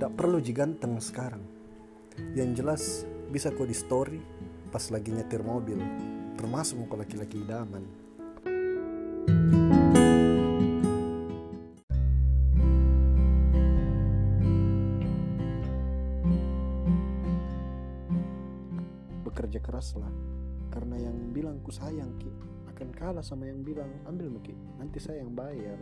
Tidak perlu ganteng sekarang. Yang jelas bisa kok di story pas lagi nyetir mobil. Termasuk kok laki-laki idaman. Bekerja keraslah karena yang bilang ku sayang ki akan kalah sama yang bilang ambil mungkin nanti saya yang bayar.